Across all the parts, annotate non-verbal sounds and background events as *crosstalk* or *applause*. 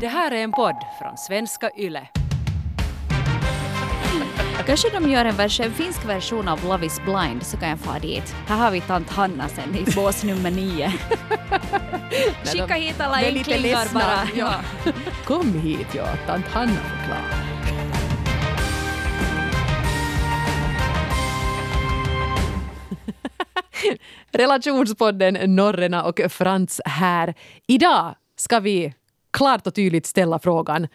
Det här är en podd från svenska YLE. Kanske de gör en, vers, en finsk version av Love is blind så kan jag få dit. Här har vi tant Hanna sen i bås nummer nio. *laughs* Skicka hit alla enklingar bara. ja. Kom hit, ja. Tant Hanna förklarar. *laughs* Relationspodden Norrena och Frans här. Idag ska vi klart och tydligt ställa frågan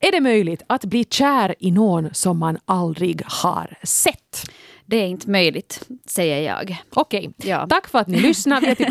är det möjligt att bli kär i någon som man aldrig har sett? Det är inte möjligt, säger jag. Okej, Ja. tack för att ni *laughs* typ-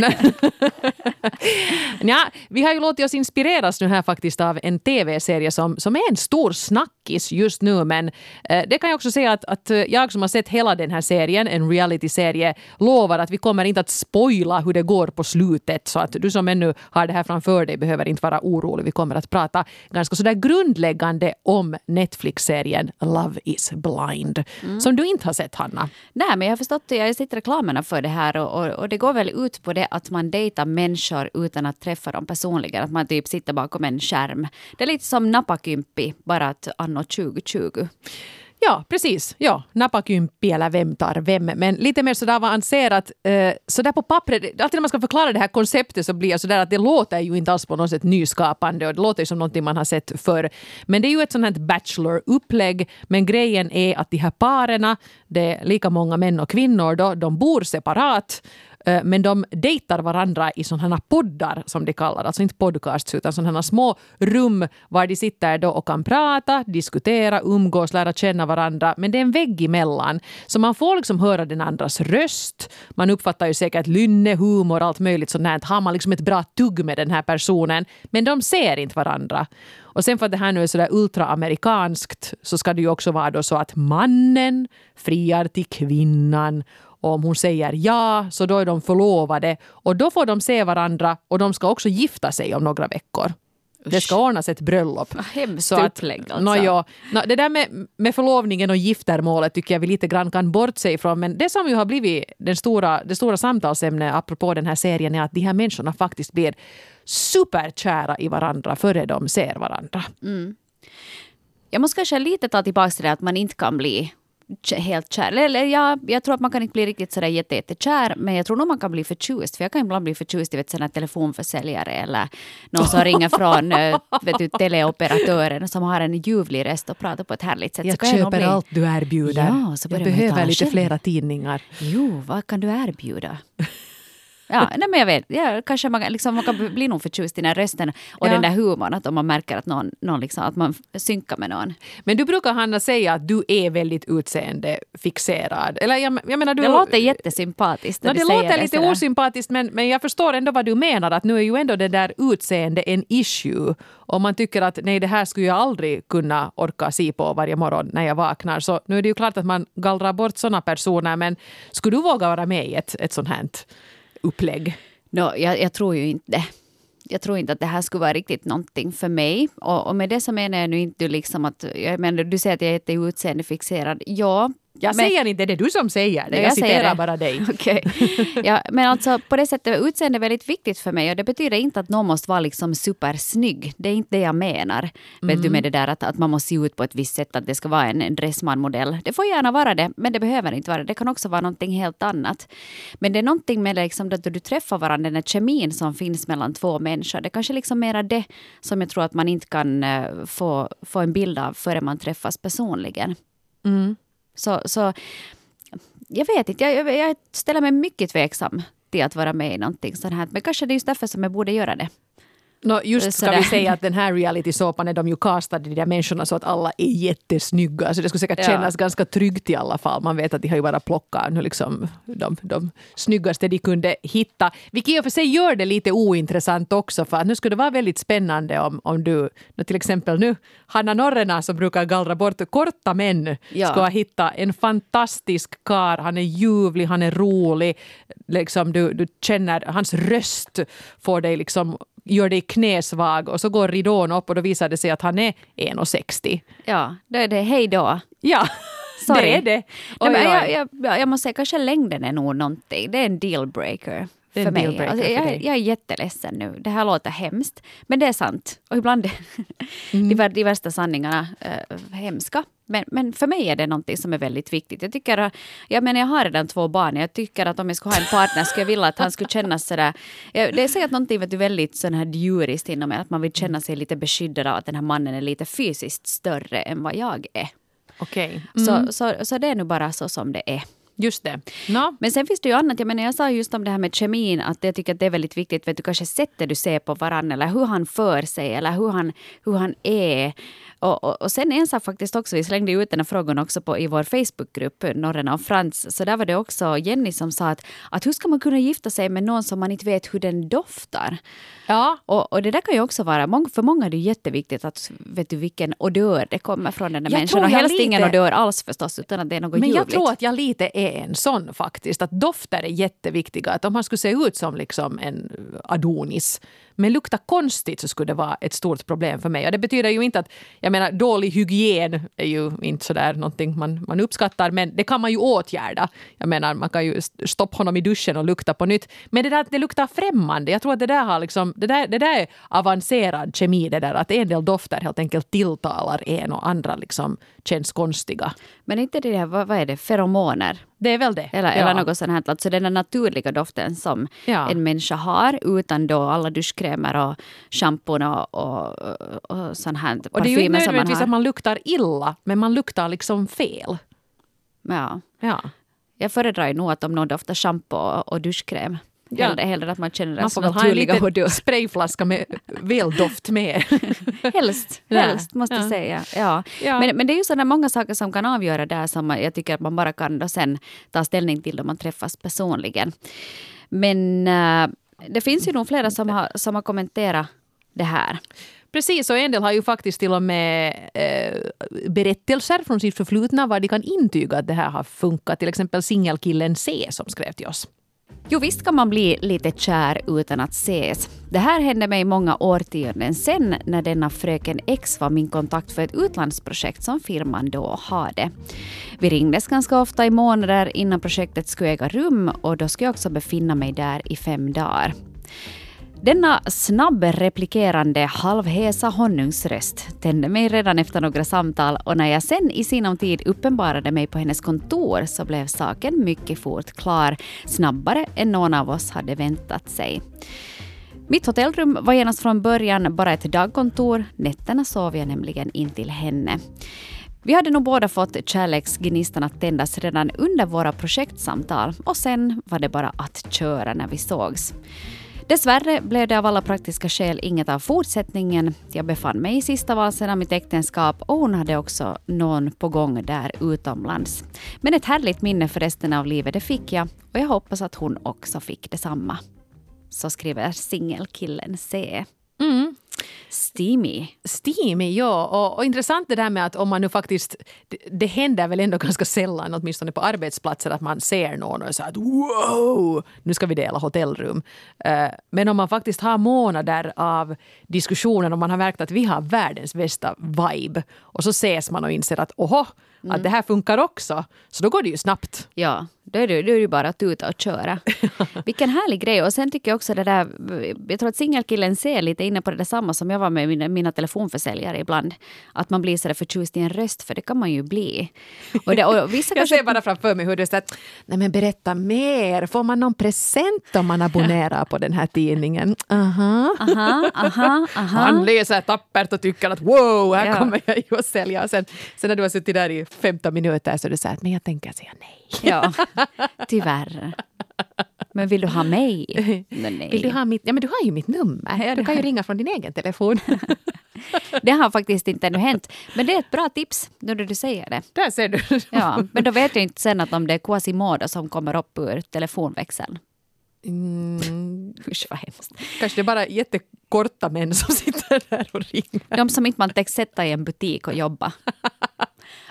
Nja, vi har ju låtit oss inspireras nu här faktiskt av en tv-serie som, som är en stor snackis just nu. Men eh, det kan jag också säga att, att eh, jag som har sett hela den här serien, en reality-serie, lovar att vi kommer inte att spoila hur det går på slutet. Så att du som ännu har det här framför dig behöver inte vara orolig. Vi kommer att prata ganska sådär grundläggande om Netflix-serien Love is blind. Som du inte har sett, Hanna. Nej, men jag har förstått, jag har sett reklamerna för det här och, och, och det går väl ut på det att man dejtar människor utan att träffa dem personligen. Att man typ sitter bakom en skärm. Det är lite som napakympi, bara att anno 2020. Ja, precis. Ja, napakympi eller vem tar vem. Men lite mer sådär avancerat. Eh, sådär på pappret, alltid när man ska förklara det här konceptet så blir jag sådär att det låter ju inte alls på något sätt nyskapande och det låter ju som någonting man har sett förr. Men det är ju ett sånt här bachelor-upplägg. Men grejen är att de här parerna, det är lika många män och kvinnor då, de bor separat. Eh, men de dejtar varandra i sådana här poddar som de kallar Alltså inte podcasts utan sådana små rum var de sitter då och kan prata, diskutera, umgås, lära känna varandra. Men det är en vägg emellan. Så man får liksom höra den andras röst. Man uppfattar ju säkert lynne, humor, allt möjligt sånt. Har man liksom ett bra tugg med den här personen. Men de ser inte varandra. Och sen för att det här nu är sådär ultraamerikanskt så ska det ju också vara då så att mannen friar till kvinnan och om hon säger ja, så då är de förlovade. Och då får de se varandra och de ska också gifta sig om några veckor. Det ska ordnas ett bröllop. Hemskt Så att- upplägg alltså. Nå, ja, nå, det där med, med förlovningen och giftermålet tycker jag vi lite grann kan bortse ifrån. Men det som ju har blivit den stora, det stora samtalsämnet apropå den här serien är att de här människorna faktiskt blir superkära i varandra före de ser varandra. Jag måste kanske lite ta tillbaka till det att man inte kan bli helt kär. Eller ja, jag tror att man kan inte bli riktigt sådär jätte, jättekär. Men jag tror nog man kan bli förtjust. För jag kan ibland bli förtjust i vet, sådana telefonförsäljare. Eller någon som ringer från *laughs* eh, vet du, teleoperatören som har en ljuvlig röst och pratar på ett härligt sätt. Så Jag nog köper bli- allt du erbjuder. Ja, så jag behöver lite själv. flera tidningar. Jo, vad kan du erbjuda? Ja, nej, men jag vet. Ja, kanske man, kan- liksom, man kan bli nog förtjust i den här rösten och Ja. den där humorn. Att om man märker att, någon, någon liksom, att man synkar med någon. Men du brukar Hanna säga att du är väldigt utseendefixerad. Eller jag, jag menar, du, Det låter jättesympatiskt. No, det låter lite sådär. osympatiskt men, men jag förstår ändå vad du menar att nu är ju ändå det där utseende en issue. Om man tycker att nej det här skulle jag aldrig kunna orka se på varje morgon när jag vaknar så nu är det ju klart att man gallrar bort sådana personer men skulle du våga vara med i ett, ett sånt här upplägg? No, jag, jag tror ju inte det. Jag tror inte att det här skulle vara riktigt någonting för mig. Och, och med det så menar jag nu inte liksom att... Jag menar, du säger att jag är jätteutseendefixerad. Ja. Jag men- säger inte det, är du som säger det. Jag, jag citerar det. bara dig. *laughs* Okej. Ja, men alltså på det sättet, utseende är väldigt viktigt för mig och det betyder inte att någon måste vara liksom supersnygg. Det är inte det jag menar. Vet Mm. du med det där att, att man måste se ut på ett visst sätt, att det ska vara en, en dressmanmodell. Det får gärna vara det, men det behöver inte vara det. Det kan också vara någonting helt annat. Men det är någonting med liksom att du träffar varandra, den här kemin som finns mellan två människor. Det kanske liksom mera det som jag tror att man inte kan eh, få, få en bild av förrän man träffas personligen. Mm. Så, så jag vet inte, jag, jag, ställer mig mycket tveksam till att vara med i någonting sånt här. Men kanske det är just därför som jag borde göra det. Nå, just ska Sådär. vi säga att den här reality-såpan är de ju castade de där människorna så att alla är jättesnygga. Så det skulle säkert Ja. kännas ganska tryggt i alla fall. Man vet att de har ju bara plockat nu liksom de, de snyggaste de kunde hitta. Vilket i och för sig gör det lite ointressant också för att nu skulle det vara väldigt spännande om, om du till exempel nu Hanna Norrena som brukar gallra bort korta män Ja. ska hitta en fantastisk kar. Han är ljuvlig, han är rolig. Liksom du, du känner hans röst får dig liksom gör dig knäsvag och så går ridån upp och då visar det sig att han är 1,60. Ja, då är det hej då. Ja, *laughs* Sorry. det är det. Nej, Oj, oj. jag, jag, jag måste säga, kanske längden är nog någonting. Det är en dealbreaker för en mig. dealbreaker Alltså, jag, jag är jätteledsen nu. Det här låter hemskt. Men det är sant. Och ibland är *laughs* Mm. de, de värsta sanningarna äh, hemska. Men, men för mig är det någonting som är väldigt viktigt. Jag tycker, jag menar jag har redan två barn. Jag tycker att om jag skulle ha en partner skulle jag vilja att han skulle känna sådär. Det är säkert någonting vet du, väldigt sån här djuriskt inom mig. Att man vill känna sig lite beskyddad av att den här mannen är lite fysiskt större än vad jag är. Okej. Så, så, så det är nu bara så som det är. Just det. Nå, Men sen finns det ju annat. Jag, menar, jag sa just om det här med kemin att jag tycker att det är väldigt viktigt. Vet du, kanske sättet du ser på varandra eller hur han för sig eller hur han, hur han är. Och, och, och sen en sak faktiskt också, vi slängde ut den här frågan också på, i vår Facebookgrupp, Norrena och Frans. Så där var det också Jenny som sa att, att hur ska man kunna gifta sig med någon som man inte vet hur den doftar? ja. Och, och det där kan ju också vara, för många är det jätteviktigt att vet du vilken odör det kommer från den där Jag människan. Och jag helst lite- ingen odör alls förstås, utan att det är något Men jag ljuvligt. tror att jag lite är en sån faktiskt. Att dofter är jätteviktiga. Att om han skulle se ut som liksom en Adonis men lukta konstigt så skulle det vara ett stort problem för mig. Och det betyder ju inte att, jag menar dålig hygien är ju inte sådär någonting man, man uppskattar men det kan man ju åtgärda. Jag menar man kan ju st- stoppa honom i duschen och lukta på nytt. Men det där att det luktar främmande, jag tror att det där har liksom, det där, det där är avancerad kemi det där att en del dofter helt enkelt tilltalar en och andra liksom känns konstiga. Men inte det där, vad, vad är det, feromoner? Det är väl det. Eller, Ja. eller något sånt här. Alltså den där naturliga doften som Ja. en människa har utan då alla duschkrämer och schampon och, och, och, sån här Och det är ju inte man nödvändigtvis att man luktar illa, men man luktar liksom fel. Ja. Ja. Jag föredrar ju nog att om någon doftar schampo och, och duschkräm. Ja. Hellre, hellre att man känner Man deras får väl ha en naturliga liten *laughs* sprayflaska med väldoft med. *laughs* Helst, Ja. helst måste jag Ja. säga. Ja. Ja. Men, men det är ju sådana många saker som kan avgöra där som jag tycker att man bara kan då sen ta ställning till då man träffas personligen. Men äh, det finns ju nog flera som har, som har kommenterat det här. Precis, och en del har ju faktiskt till och med eh, berättelser från sitt förflutna var de kan intyga att det här har funkat. Till exempel singelkillen C som skrev till oss. Jo, visst kan man bli lite kär utan att ses. Det här hände mig många årtionden sen när denna fröken X var min kontakt för ett utlandsprojekt som firman då hade. Vi ringdes ganska ofta i månader innan projektet skulle äga rum och då skulle jag också befinna mig där i fem dagar. Denna snabbreplikerande, halvhesa honungsröst tände mig redan efter några samtal och när jag sen i sinom tid uppenbarade mig på hennes kontor så blev saken mycket fort klar, snabbare än någon av oss hade väntat sig. Mitt hotellrum var genast från början bara ett dagkontor. Nätterna sov jag nämligen in till henne. Vi hade nog båda fått kärleksgnistan att tändas redan under våra projektsamtal och sen var det bara att köra när vi sågs. Dessvärre blev det av alla praktiska skäl inget av fortsättningen. Jag befann mig i sista valsen av mitt äktenskap och hon hade också någon på gång där utomlands. Men ett härligt minne för resten av livet det fick jag och jag hoppas att hon också fick detsamma. Så skriver singelkillen C. Mm. Steamy. Steamy, ja. Och, och intressant det där med att om man nu faktiskt... Det, det händer väl ändå ganska sällan, åtminstone på arbetsplatser, att man ser någon och säger att wow, nu ska vi dela hotellrum. Eh, men om man faktiskt har månader av diskussioner och man har märkt att vi har världens bästa vibe och så ses man och inser att oho, att det här funkar också. Så då går det ju snabbt. Ja, då är det, då är det bara att tuta och köra. *laughs* Vilken härlig grej. Och sen tycker jag också det där, jag tror att singelkillen ser lite inne på det där samma som jag var med mina, mina telefonförsäljare ibland. Att man blir sådär förtjust i en röst, för det kan man ju bli. Och, det, och *laughs* vissa Jag kanske, ser bara framför mig hur så att, nej men berätta mer, får man någon present om man abonnerar på den här tidningen? Aha. aha, aha, aha. *laughs* Han läser tappert och tycker att wow, här Ja. kommer jag ju att sälja. Och sen, sen när du har suttit där i 15 minuter så är det så här, men jag tänker säga nej. Ja, tyvärr. Men vill du ha mig? *laughs* Nej. Vill du ha mitt, ja men du har ju mitt nummer. Du kan ju ringa från din egen telefon. *laughs* Det har faktiskt inte ännu hänt. Men det är ett bra tips nu när du säger det. Där ser du. *laughs* Ja, men då vet jag inte sen att om det är Quasimodo som kommer upp ur telefonväxeln. Mm, Usch vad hemskt. kanske det är bara jättekorta män som sitter där och ringer. De som inte man tänker sätta i en butik och jobba.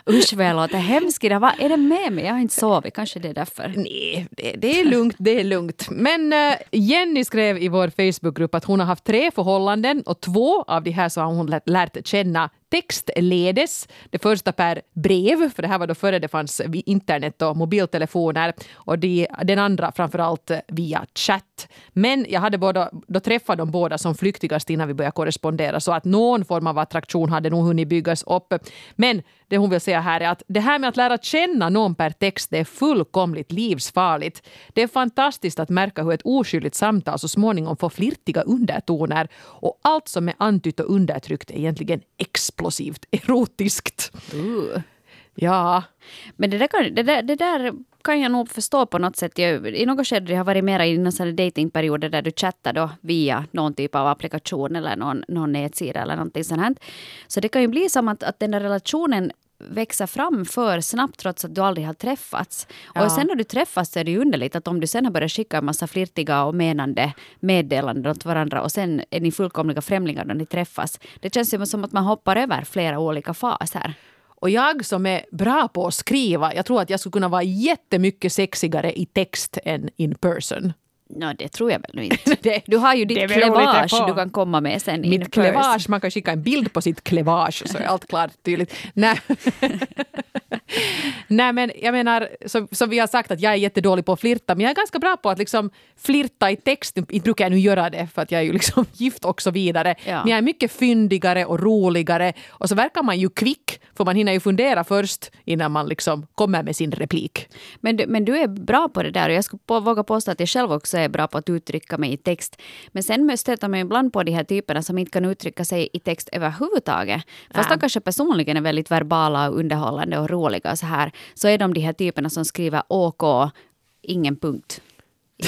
Usch vad jag låter hemsk idag. Vad är det med mig? Jag har inte sovit. Kanske det är därför. Nej, det, det är lugnt, det är lugnt. Men uh, Jenny skrev i vår Facebookgrupp att hon har haft tre förhållanden och två av de här så har hon lärt, lärt känna textledes. Det första per brev, för det här var då före det fanns internet och mobiltelefoner. Och de, den andra framförallt via chatt. Men jag hade båda, då träffat de båda som flyktigast innan vi började korrespondera. Så att någon form av attraktion hade nog hunnit byggas upp. Men det hon vill säga här är att det här med att lära känna någon per text det är fullkomligt livsfarligt. Det är fantastiskt att märka hur ett oskyldigt samtal så småningom får flirtiga undertoner och allt som är antytt och undertryckt är egentligen explosivt *laughs* erotiskt. Uh. Ja. Men det där, kan, det, där, det där kan jag nog förstå på något sätt. Jag, I något skede har varit mer i någon datingperioder där du chattar då via någon typ av applikation eller någon, någon nätsida eller någonting sånt här. Så det kan ju bli som att, att den där relationen växa fram för snabbt trots att du aldrig har träffats. Ja. Och sen när du träffas så är det ju underligt att om du sen har börjat skicka en massa flirtiga och menande meddelanden åt varandra och sen är ni fullkomliga främlingar när ni träffas. Det känns ju som att man hoppar över flera olika faser. Och jag som är bra på att skriva, jag tror att jag skulle kunna vara jättemycket sexigare i text än in person. No, det tror jag väl nu *laughs* inte. Du har ju ditt klevage du kan komma med sen Mitt klevage, man kan skicka en bild på sitt klevage så är allt klart tydligt. Nej. *laughs* Nej men jag menar, som, som vi har sagt att jag är jättedålig på att flirta men jag är ganska bra på att liksom flirta i text. Inte brukar jag nu göra det för att jag är ju liksom *laughs* gift och så vidare. Ja. Men jag är mycket fyndigare och roligare och så verkar man ju kvick för man hinner ju fundera först innan man liksom kommer med sin replik. Men du, men du är bra på det där och jag skulle på, våga påstå att jag själv också är bra på att uttrycka mig i text. Men sen stöter man ibland på de här typerna som inte kan uttrycka sig i text överhuvudtaget. Fast Ja. de kanske personligen är väldigt verbala och underhållande och roliga och så här. Så är de de här typerna som skriver OK, ingen punkt.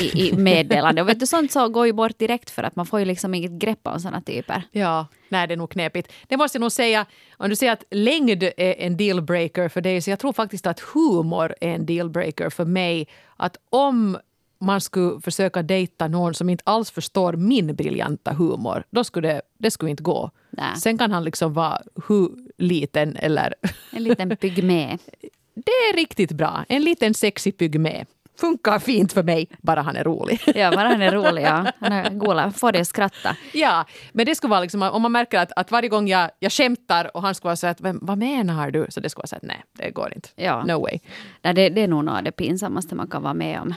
I, i *laughs* meddelande. Och vet du, sånt så går ju bort direkt för att man får ju liksom inget grepp om såna typer. Ja, nej det är nog knepigt. Det måste jag nog säga, om du säger att längd är en dealbreaker för dig så jag tror faktiskt att humor är en dealbreaker för mig. Att om man skulle försöka dejta någon som inte alls förstår min briljanta humor, då skulle det, det skulle inte gå. Nej. Sen kan han liksom vara hur liten eller... En liten pygmé. *laughs* Det är riktigt bra. En liten sexig pygmé. Funkar fint för mig, bara han är rolig. *laughs* Ja, bara han är rolig. Ja. Han är gola. Får dig att skratta. Ja, men det skulle vara liksom om man märker att, att varje gång jag, jag skämtar och han skulle vara så att "Vem- vad menar du? Så det skulle vara så att nej, det går inte. Ja. No way. Nej, det, det är nog något av det pinsammaste man kan vara med om.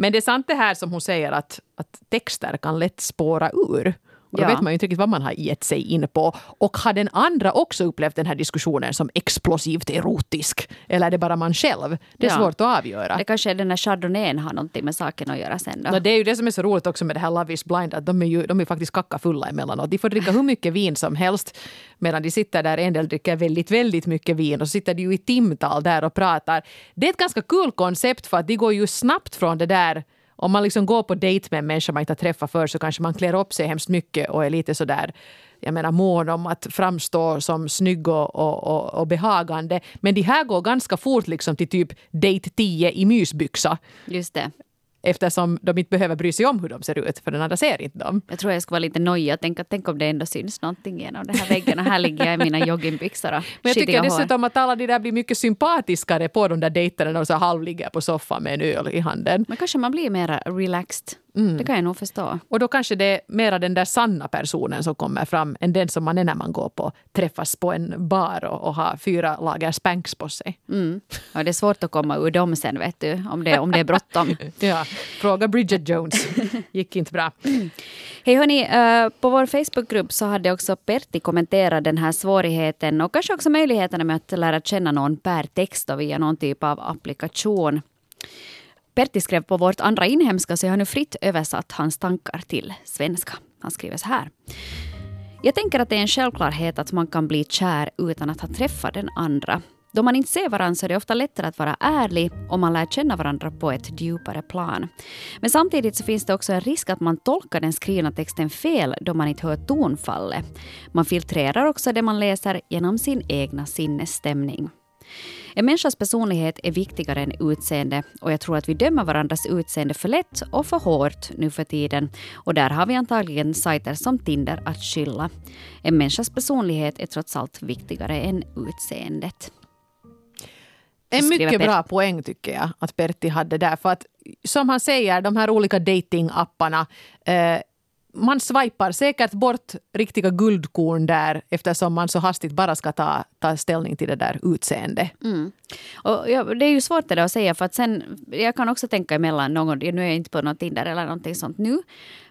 Men det är sant det här som hon säger att, att texter kan lätt spåra ur. Och då Ja. vet man ju inte riktigt vad man har gett sig in på. Och har den andra också upplevt den här diskussionen som explosivt erotisk? Eller är det bara man själv? Det är Ja. svårt att avgöra. Det kanske är den här chardonnayn har någonting med saken att göra sen då. No, det är ju det som är så roligt också med det här Love is blind, att de är ju de är faktiskt kackafulla emellanåt. De får dricka hur mycket vin som helst medan de sitter där, en del dricker väldigt, väldigt mycket vin och så sitter de ju i timtal där och pratar. Det är ett ganska kul koncept för att de går ju snabbt från det där om man liksom går på dejt med en människa man inte har träffat förr så kanske man klär upp sig hemskt mycket och är lite sådär jag menar mån om att framstå som snygg och, och, och, och behagande. Men de här går ganska fort liksom till typ date 10 i mysbyxa Just det eftersom de inte behöver bry sig om hur de ser ut, för den andra ser inte dem. Jag tror jag ska vara lite nojig. Tänk, att- tänk om det ändå syns någonting genom den här väggen. Och här ligger jag i mina joggingbyxor och Men jag tycker hår. dessutom att alla de där blir mycket sympatiskare på de där dejterna när de så halvligger på soffan med en öl i handen. Men kanske man blir mer relaxed. Mm. Det kan jag nog förstå. Och då kanske det är mera den där sanna personen som kommer fram än den som man är när man går på träffas på en bar och, och har fyra lager spanks på sig. Mm. Och det är svårt att komma ur dem sen, vet du, om det, om det är bråttom. *laughs* Ja, fråga Bridget Jones. *laughs* Gick inte bra. Hej hörni, eh, på vår Facebookgrupp så hade också Pertti kommenterat den här svårigheten och kanske också möjligheterna med att lära känna någon per text och via någon typ av applikation. Pertti skrev på vårt andra inhemska så jag har nu fritt översatt hans tankar till svenska. Han skriver så här. Jag tänker att det är en självklarhet att man kan bli kär utan att ha träffat den andra. Då man inte ser varandra så är det ofta lättare att vara ärlig och man lär känna varandra på ett djupare plan. Men samtidigt så finns det också en risk att man tolkar den skrivna texten fel då man inte hör tonfallet. Man filtrerar också det man läser genom sin egna sinnesstämning. En människas personlighet är viktigare än utseende och jag tror att vi dömer varandras utseende för lätt och för hårt nu för tiden. Och där har vi antagligen sajter som Tinder att skylla. En människas personlighet är trots allt viktigare än utseendet. En mycket bra poäng tycker jag att Pertti hade där. För att som han säger, de här olika datingapparna eh, man swipar säkert bort riktiga guldkorn där eftersom man så hastigt bara ska ta, ta ställning till det där utseendet. Mm. Och ja, det är ju svårt det där att säga för att sen, jag kan också tänka emellan någon nu är jag inte på något Tinder eller någonting sånt nu,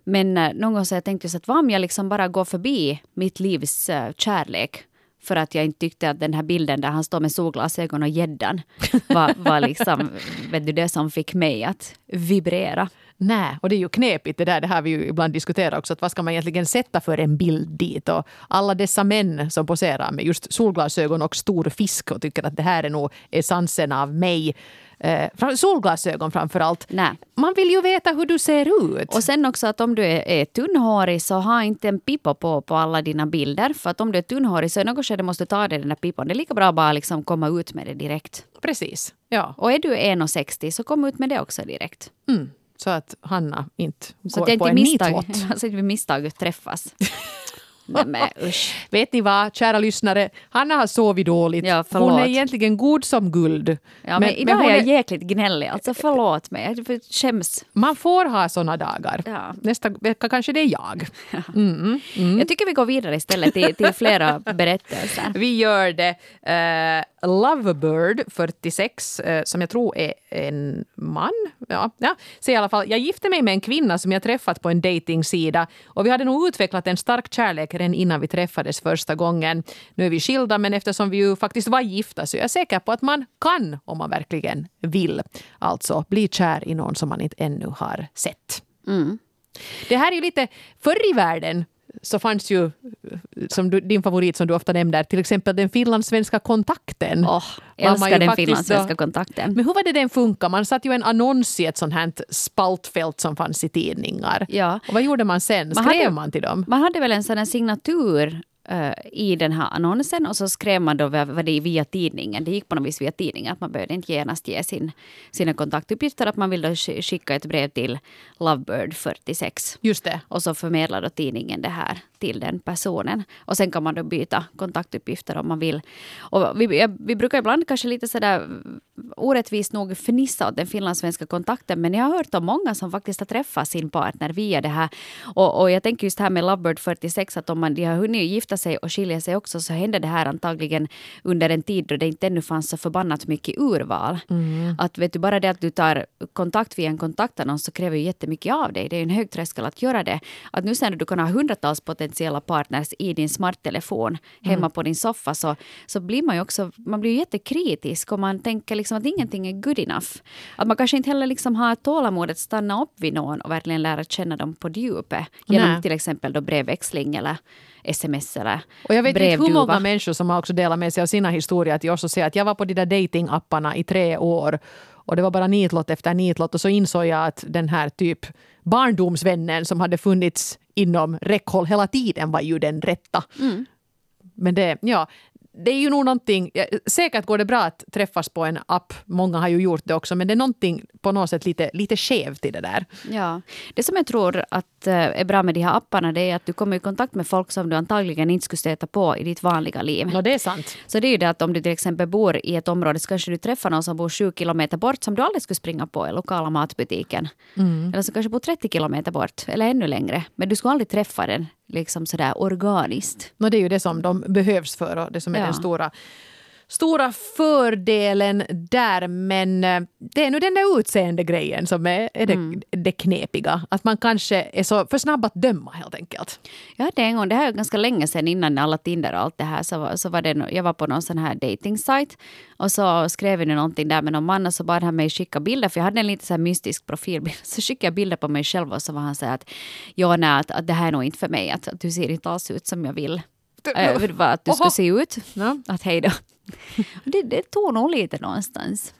men eh, någon gång så har jag tänkt just att vad om jag liksom bara går förbi mitt livs uh, kärlek för att jag inte tyckte att den här bilden där han står med solglasögon och gäddan var, var liksom, *laughs* vet du, det som fick mig att vibrera. Nej, och det är ju knepigt det där, det har vi ju ibland diskuterat också, att vad ska man egentligen sätta för en bild dit? Och alla dessa män som poserar med just solglasögon och stor fisk och tycker att det här är nog essensen av mig. Eh, solglasögon framför allt. Nej. Man vill ju veta hur du ser ut. Och sen också att om du är, är tunnhårig så ha inte en pipa på på alla dina bilder. För att om du är tunnhårig så i något skede måste du ta dig den där pipan. Det är lika bra att bara liksom komma ut med det direkt. Precis. Ja. Och är du 1,60 så kom ut med det också direkt. Mm. Så att Hanna inte så går att på en misstag, nitlott. *laughs* Så att vi misstag träffas. *laughs* Nej, men usch. Vet ni vad, kära lyssnare? Hanna har sovit dåligt. Ja, förlåt. hon är egentligen god som guld. Ja, men, idag hon är jag är- jäkligt gnällig. Alltså förlåt mig. Jag skäms. Man får ha såna dagar. Ja. Nästa vecka kanske det är jag. *laughs* Mm. Jag tycker vi går vidare istället till, till flera berättelser. Vi gör det. Uh, Lovebird, 46, eh, som jag tror är en man. Ja, ja. Så i alla fall, jag gifte mig med en kvinna som jag träffat på en datingsida och vi hade nog utvecklat en stark kärlek redan innan vi träffades första gången. Nu är vi skilda, men eftersom vi ju faktiskt var gifta så är jag säker på att man kan om man verkligen vill. Alltså bli kär i någon som man inte ännu har sett. Det här är ju lite, förr i världen så fanns ju, som du, din favorit som du ofta nämner, till exempel den finlandssvenska kontakten. Åh, man älskar den finlandssvenska då- kontakten. Men hur var det den funkar? Man satte ju en annons i ett sånt här spaltfält som fanns i tidningar. Ja. Och vad gjorde man sen? Man Skrev hade- man till dem? Man hade väl en sån signatur eh, i den här annonsen och så skrev man då vad det via tidningen. Det gick på något vis via tidningen att man behövde inte genast ge sin, sina kontaktuppgifter. Att man vill då sk- skicka ett brev till Lovebird 46. Just det. Och så förmedlar då tidningen det här till den personen. Och sen kan man då byta kontaktuppgifter om man vill. Och vi, vi brukar ibland kanske lite sådär orättvist nog fnissa åt den finlandssvenska kontakten. Men jag har hört om många som faktiskt har träffat sin partner via det här. Och, och jag tänker just här med Lovebird 46 att om man, de har hunnit gifta sig och skilja sig också så hände det här antagligen under en tid då det inte ännu fanns så förbannat mycket urval. Att vet du, bara det att du tar kontakt via en kontaktannons så kräver ju jättemycket av dig. Det är ju en hög tröskel att göra det. Att nu sen du kan ha hundratals potentiella partners i din smarttelefon hemma på din soffa så, så blir man ju också man blir ju jättekritisk och man tänker liksom att ingenting är good enough. Att man kanske inte heller liksom har tålamod att stanna upp vid någon och verkligen lära känna dem på djupet. Genom Nej. till exempel då brevväxling eller sms eller Och jag vet inte hur brevduva. många människor som har också delat med sig av sina historier till oss och säger att jag var på de där datingapparna i tre år och det var bara nitlott efter nitlott och så insåg jag att den här typ barndomsvännen som hade funnits inom räckhåll hela tiden var ju den rätta. Men det, ja, det är ju nog någonting, ja, säkert går det bra att träffas på en app, många har ju gjort det också, men det är någonting på något sätt lite, lite skevt i det där. Ja, det som jag tror att eh, är bra med de här apparna det är att du kommer i kontakt med folk som du antagligen inte skulle stöta på i ditt vanliga liv. Nå, det är sant. Så det är ju det att om du till exempel bor i ett område så kanske du träffar någon som bor sju kilometer bort som du aldrig skulle springa på i lokala matbutiken. Eller som kanske bor 30 kilometer bort eller ännu längre. Men du skulle aldrig träffa den liksom sådär organiskt. Nå, det är ju det som de behövs för och det som är Ja. den stora, stora fördelen där. Men eh, det är nu den där utseende-grejen som är, är det, Mm. det knepiga. Att man kanske är så för snabb att döma helt enkelt. Jag hade en gång, det här är ganska länge sedan innan alla Tinder och allt det här, så, så var det, jag var på någon sån här dating site och så skrev jag någonting där med någon man och så bad han mig skicka bilder för jag hade en lite så här mystisk profilbild. *laughs* Så skickade jag bilder på mig själv och så var han så här att ja, nej, att, att det här är nog inte för mig, att, att du ser inte alls ut som jag vill. Äh, vad att du ska se ut. Att hej då. *laughs* det, det tog nog lite någonstans.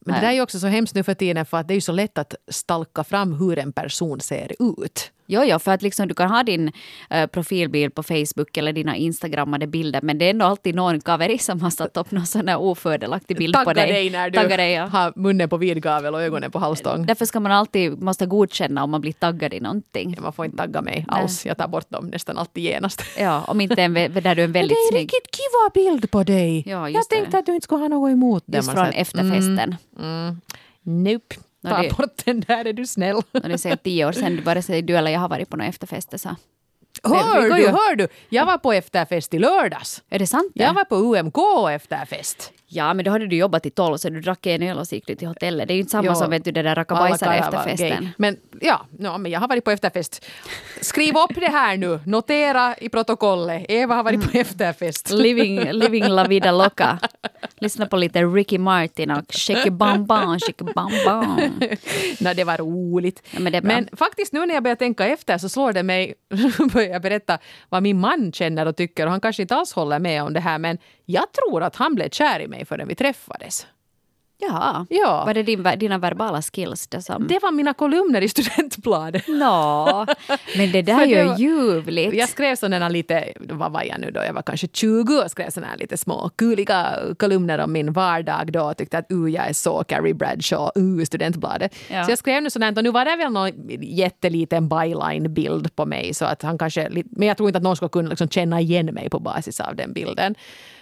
Men det där är ju också så hemskt nu för tiden för att det är ju så lätt att stalka fram hur en person ser ut. Jo, jo, för att liksom du kan ha din eh, profilbild på Facebook eller dina instagrammade bilder men det är ändå alltid någon kaveri som har satt upp någon sån här ofördelaktig bild Tagga på dig. dig när du Tagga dig, ja. har munnen på vid gavel och ögonen på halvstång. Därför ska man alltid måste godkänna om man blir taggad i någonting. Man får inte tagga mig alls. Jag tar bort dem nästan alltid genast. *laughs* Ja, om inte en, *laughs* där du är en väldigt det är en snygg. riktigt kiva bild på dig. Ja, jag just det. tänkte att du inte skulle ha något emot det. Just från säger, efterfesten. Mm, nope. Ta det- bort den där är du snäll. Och det är tio år sedan, vare sig du eller jag har varit på några efterfester. Så. Hör du, hör du! Jag var på efterfest i lördags. Är det sant? det? Jag var på UMK efterfest. Ja, men då hade du jobbat till tolv så du drack en öl och så gick du till hotellet. Det är ju inte samma Jo. som vet du, det där var efterfesten. Men ja, no, men jag har varit på efterfest. Skriv upp det här nu. Notera i protokollet. Eva har varit på efterfest. Living, living la vida loca. Lyssna på lite Ricky Martin och Shake bam bam, shake bam bam. Nej, det var roligt. Ja, men det bra. faktiskt nu när jag börjar tänka efter så slår det mig, *laughs* börjar berätta vad min man känner och tycker och han kanske inte alls håller med om det här men jag tror att han blev kär i mig förrän vi träffades. Ja. Ja. Var det din, dina verbala skills det som... Det var mina kolumner i Studentbladet. *laughs* Nå, men det där är ju var- ljuvligt. Jag skrev sådana lite, vad var jag nu då, jag var kanske 20 och skrev sådana lite små kuliga kolumner om min vardag då och tyckte att uh, jag är så Carrie Bradshaw, uh, Studentbladet. Ja. Så jag skrev nu sådant och nu var det väl någon jätteliten byline-bild på mig så att han kanske, men jag tror inte att någon skulle kunna liksom känna igen mig på basis av den bilden.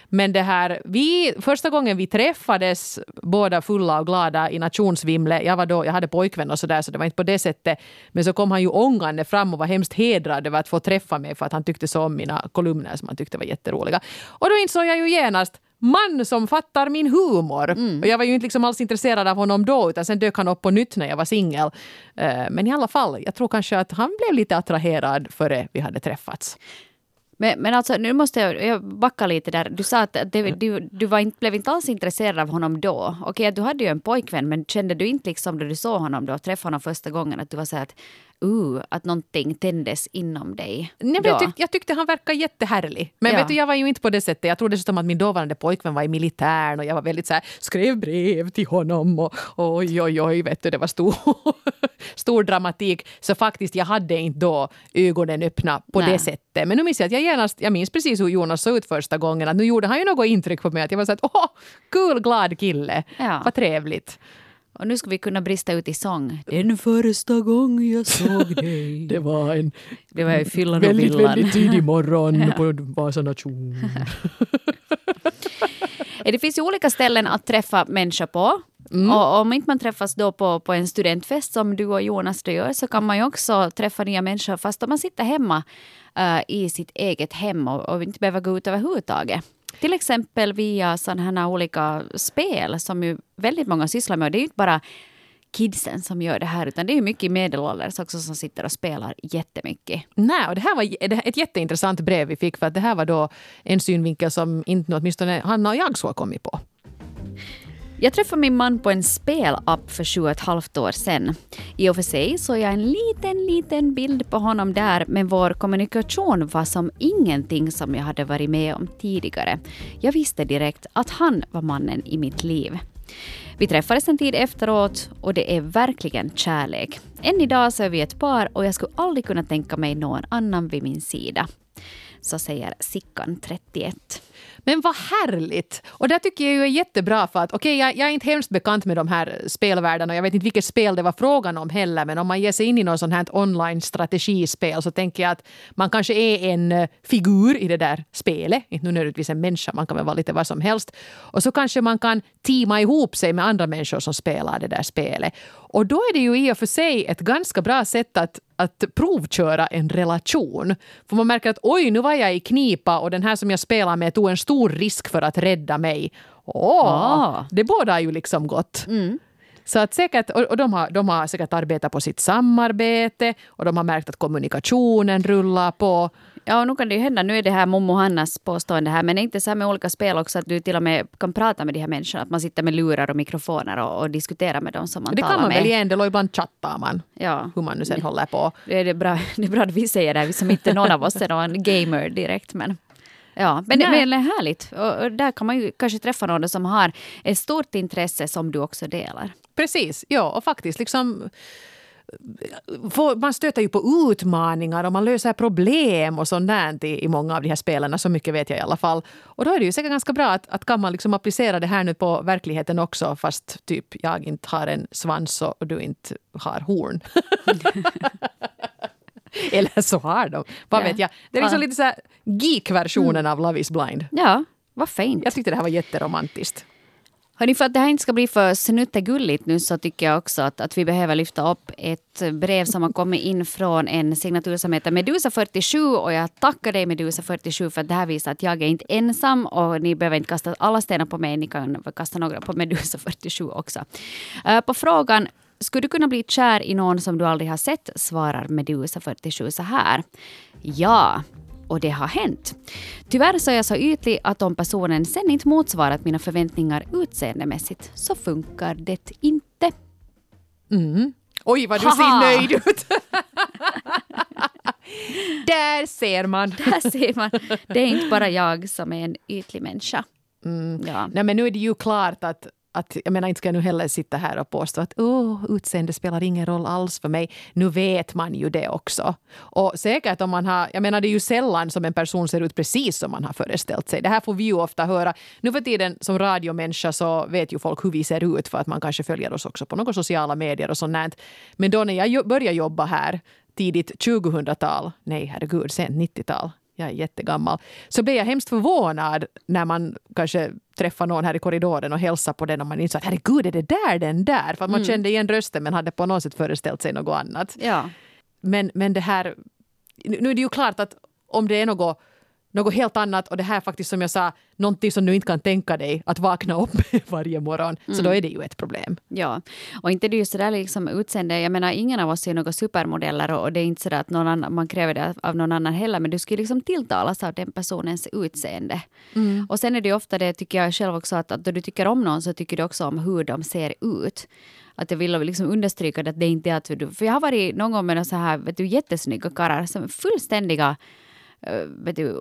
Men det här, vi, första gången vi träffades, båda fulla och glada i nationsvimle, jag, var då, jag hade pojkvän och sådär så det var inte på det sättet. Men så kom han ju ångande fram och var hemskt hedrad över att få träffa mig för att han tyckte så om mina kolumner som han tyckte var jätteroliga. Och då insåg jag ju genast man som fattar min humor. Och jag var ju inte liksom alls intresserad av honom då utan sen dök han upp på nytt när jag var singel. Eh, Men i alla fall, jag tror kanske att han blev lite attraherad före vi hade träffats. Men, men alltså, nu måste jag, jag backa lite där. Du sa att det, du, du var inte, blev inte alls intresserad av honom då. Okej, du hade ju en pojkvän, men kände du inte liksom då du såg honom då, träffade honom första gången, att du var så här att, uh, att någonting tändes inom dig? Nej, men jag, tyck, jag tyckte han verkade jättehärlig. Men Ja. vet du, jag var ju inte på det sättet. Jag tror dessutom att min dåvarande pojkvän var i militären och jag var väldigt så här, skrev brev till honom och oj, oj, oj, vet du, det var stor, *laughs* stor dramatik. Så faktiskt, jag hade inte då ögonen öppna på Nej. det sättet. Men nu minns jag att jag genast, jag minns precis hur Jonas såg ut första gången, att nu gjorde han ju något intryck på mig, att jag var så att åh, kul, glad kille, Ja. vad trevligt. Och nu ska vi kunna brista ut i sång. Den första gången jag såg *laughs* dig. Det var en Det var fyllan och väldigt, villan. väldigt tidig *laughs* morgon på Vasa nation. *laughs* Det finns ju olika ställen att träffa människor på. Mm. Och om inte man träffas då på, på en studentfest som du och Jonas då gör så kan man ju också träffa nya människor fast om man sitter hemma eh, i sitt eget hem och, och inte behöver gå ut överhuvudtaget. Till exempel via sådana här olika spel som ju väldigt många sysslar med. Och det är ju inte bara kidsen som gör det här utan det är ju mycket medelålders också som sitter och spelar jättemycket. Nej, och det här var ett jätteintressant brev vi fick för att det här var då en synvinkel som inte åtminstone Hanna och jag så har kommit på. Jag träffade min man på en spelapp för sju och ett halvt år sedan. I och för sig såg jag en liten, liten bild på honom där, men vår kommunikation var som ingenting som jag hade varit med om tidigare. Jag visste direkt att han var mannen i mitt liv. Vi träffades en tid efteråt och det är verkligen kärlek. Än idag så är vi ett par och jag skulle aldrig kunna tänka mig någon annan vid min sida. Så säger Sickan 31. Men vad härligt! Och det tycker jag ju är jättebra för att okej, jag, jag är inte hemskt bekant med de här spelvärldarna och jag vet inte vilket spel det var frågan om heller men om man ger sig in i någon sånt här online strategispel så tänker jag att man kanske är en eh, figur i det där spelet, inte nu nödvändigtvis en människa, man kan väl vara lite vad som helst. Och så kanske man kan teama ihop sig med andra människor som spelar det där spelet. Och då är det ju i och för sig ett ganska bra sätt att, att provköra en relation. För man märker att oj, nu var jag i knipa och den här som jag spelar med tog en stor risk för att rädda mig. Åh, Ah. det båda ju liksom gott. Så att säkert, och de, har, de har säkert arbetat på sitt samarbete och de har märkt att kommunikationen rullar på. Ja, och nu kan det ju hända, nu är det här Momo Hannas påstående här, men det är inte så här med olika spel också att du till och med kan prata med de här människorna, att man sitter med lurar och mikrofoner och, och diskuterar med dem som man Det talar kan man med. väl i en del och ibland chattar man. Ja. Hur man nu sen håller på. Det är, det, bra, det är bra att vi säger det, här, som inte någon av oss är någon gamer direkt. Men, ja, men, Nej. men det är härligt. Och där kan man ju kanske träffa någon som har ett stort intresse som du också delar. Precis, ja och faktiskt liksom får, man stöter ju på utmaningar och man löser problem och sånt där i, i många av de här spelen. Så mycket vet jag i alla fall. Och då är det ju säkert ganska bra att, att kan man liksom applicera det här nu på verkligheten också fast typ jag inte har en svans och du inte har horn. *laughs* Eller så har de. Vad Ja. vet jag. Det är liksom lite så geek-versionen av Love is blind. Ja, vad fint. Jag tyckte det här var jätteromantiskt. Hörni, för att det här inte ska bli för snuttegulligt nu så tycker jag också att, att vi behöver lyfta upp ett brev som har kommit in från en signatur som heter Medusa47 och jag tackar dig Medusa47 för att det här visar att jag är inte ensam och ni behöver inte kasta alla stenar på mig, ni kan kasta några på Medusa47 också. Eh, på frågan skulle du kunna bli kär i någon som du aldrig har sett? svarar Medusa47 så här. Ja, och det har hänt. Tyvärr så är jag så ytlig att om personen sen inte motsvarat mina förväntningar utseendemässigt så funkar det inte. Mm. Oj, vad du Haha. ser nöjd ut! *laughs* Där ser man. Där ser man. Det är inte bara jag som är en ytlig människa. Ja. Nej, men nu är det ju klart att, att jag menar inte ska jag nu heller sitta här och påstå att oh, utseende spelar ingen roll alls för mig. Nu vet man ju det också. Och säkert om man har, jag menar det är ju sällan som en person ser ut precis som man har föreställt sig. Det här får vi ju ofta höra. Nu för tiden som radiomänniska så vet ju folk hur vi ser ut för att man kanske följer oss också på några sociala medier och sånt. Men då när jag började jobba här tidigt 2000-tal, nej herregud, sent 90-tal, jag är jättegammal, så blev jag hemskt förvånad när man kanske träffar någon här i korridoren och hälsar på den och man insåg att herregud, är det där den där? För man kände igen rösten men hade på något sätt föreställt sig något annat. Ja. Men, men det här, nu är det ju klart att om det är något, något helt annat och det här faktiskt som jag sa, någonting som du inte kan tänka dig att vakna upp *laughs* varje morgon, så då är det ju ett problem. Ja, och inte det är ju sådär liksom utseende. Jag menar, ingen av oss är några supermodeller och, och det är inte sådär att någon annan, man kräver det av någon annan heller, men du skulle liksom tilltalas av den personens utseende. Och sen är det ju ofta det, tycker jag själv också, att, att då du tycker om någon så tycker du också om hur de ser ut. Att jag vill liksom understryka det, att det inte är att du... För jag har varit någon gång med så här, vet du, jättesnygga karlar som är fullständiga vet du,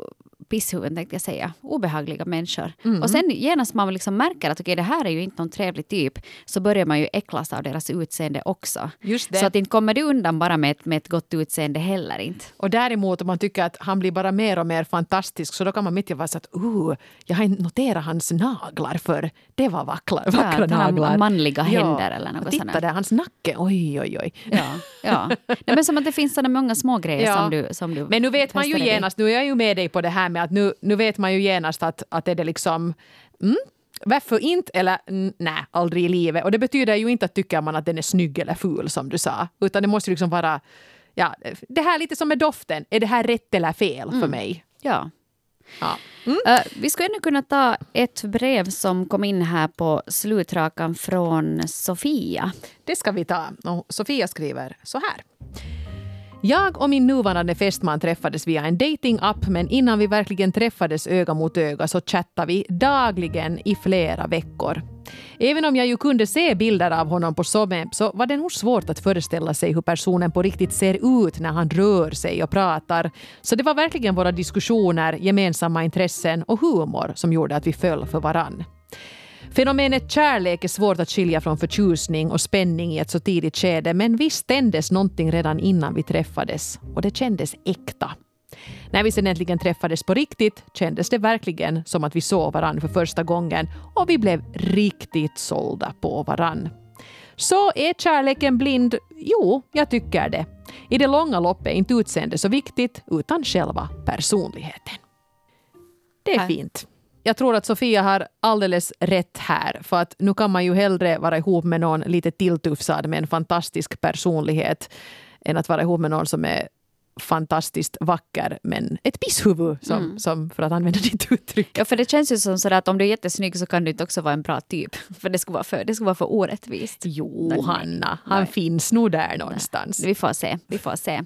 pisshuvuden tänkte jag säga, obehagliga människor. Och sen genast man liksom märker att okej, det här är ju inte någon trevlig typ, så börjar man ju äcklas av deras utseende också. Just det. Så att inte kommer du undan bara med ett, med ett gott utseende heller inte. Och däremot om man tycker att han blir bara mer och mer fantastisk så då kan man mitt i vara så att uh, jag har noterat hans naglar för det var vackra, vackra har naglar. manliga händer eller något Titta sånt där. där, hans nacke, oj oj oj. Ja, ja. Nej, men som att det finns sådana många små grejer *laughs* Ja. som du som du Men nu vet man ju genast, nu är jag ju med dig på det här med att nu, nu vet man ju genast att, att är det liksom mm, varför inte eller mm, nej, aldrig i livet. Och det betyder ju inte att tycker man att den är snygg eller ful som du sa, utan det måste ju liksom vara Ja, det här lite som med doften. Är det här rätt eller fel för mig? Ja. Ja. Eh, vi skulle ännu kunna ta ett brev som kom in här på slutrakan från Sofia. Det ska vi ta. Och Sofia skriver så här. Jag och min nuvarande fästman träffades via en dating-app men innan vi verkligen träffades öga mot öga så chattade vi dagligen i flera veckor. Även om jag ju kunde se bilder av honom på Sommep så var det nog svårt att föreställa sig hur personen på riktigt ser ut när han rör sig och pratar. Så det var verkligen våra diskussioner, gemensamma intressen och humor som gjorde att vi föll för varann. Fenomenet kärlek är svårt att skilja från förtjusning och spänning i ett så tidigt skede men visst tändes någonting redan innan vi träffades och det kändes äkta. När vi sen äntligen träffades på riktigt kändes det verkligen som att vi såg varann för första gången och vi blev riktigt sålda på varann. Så är kärleken blind? Jo, jag tycker det. I det långa loppet är inte utseende så viktigt utan själva personligheten. Det är fint. Jag tror att Sofia har alldeles rätt här. För att nu kan man ju hellre vara ihop med någon lite tilltufsad med en fantastisk personlighet än att vara ihop med någon som är fantastiskt vacker men ett pisshuvud, som, som, för att använda ditt uttryck. Ja, för det känns ju som sådär att om du är jättesnygg så kan du inte också vara en bra typ. För det skulle vara för, det skulle vara för orättvist. Jo, Nej, Hanna, han nej. finns nog där någonstans. Vi får se. Vi får se.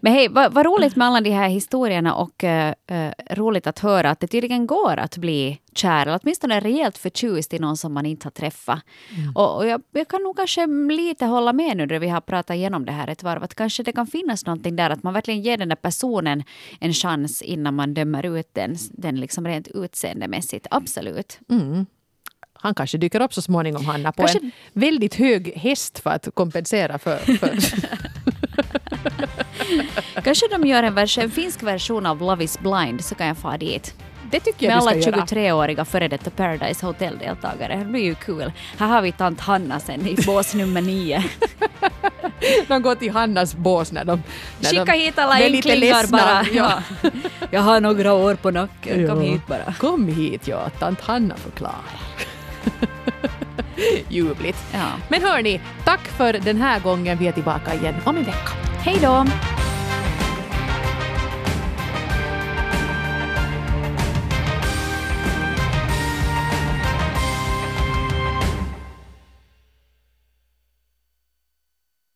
Men hej, vad, vad roligt med alla de här historierna och eh, eh, roligt att höra att det tydligen går att bli kär eller åtminstone rejält förtjust i någon som man inte har träffat. Och, och jag, jag kan nog kanske lite hålla med nu när vi har pratat igenom det här ett varv att kanske det kan finnas någonting där att man verkligen ger den där personen en chans innan man dömer ut den, den liksom rent utseendemässigt. Absolut. Han kanske dyker upp så småningom, Hanna, på Kanske- en väldigt hög häst för att kompensera för... för *laughs* Kanske de gör en, vers- en finsk version av Love is blind så kan jag få dit. Det tycker Med jag alla ska göra. 23-åriga före detta Paradise Hotel-deltagare. Det blir ju kul. Här har vi tant Hanna sen i bås nummer nio. *laughs* De går till Hannas bås när de... När Skicka de, hit alla ledsna. bara. Ja. Ja. Jag har några år på nacken, kom hit bara. Kom hit, ja. Tant Hanna förklarar. *laughs* Ljuvligt. Ja. Men hörni, tack för den här gången. Vi är tillbaka igen om en vecka. Hej då!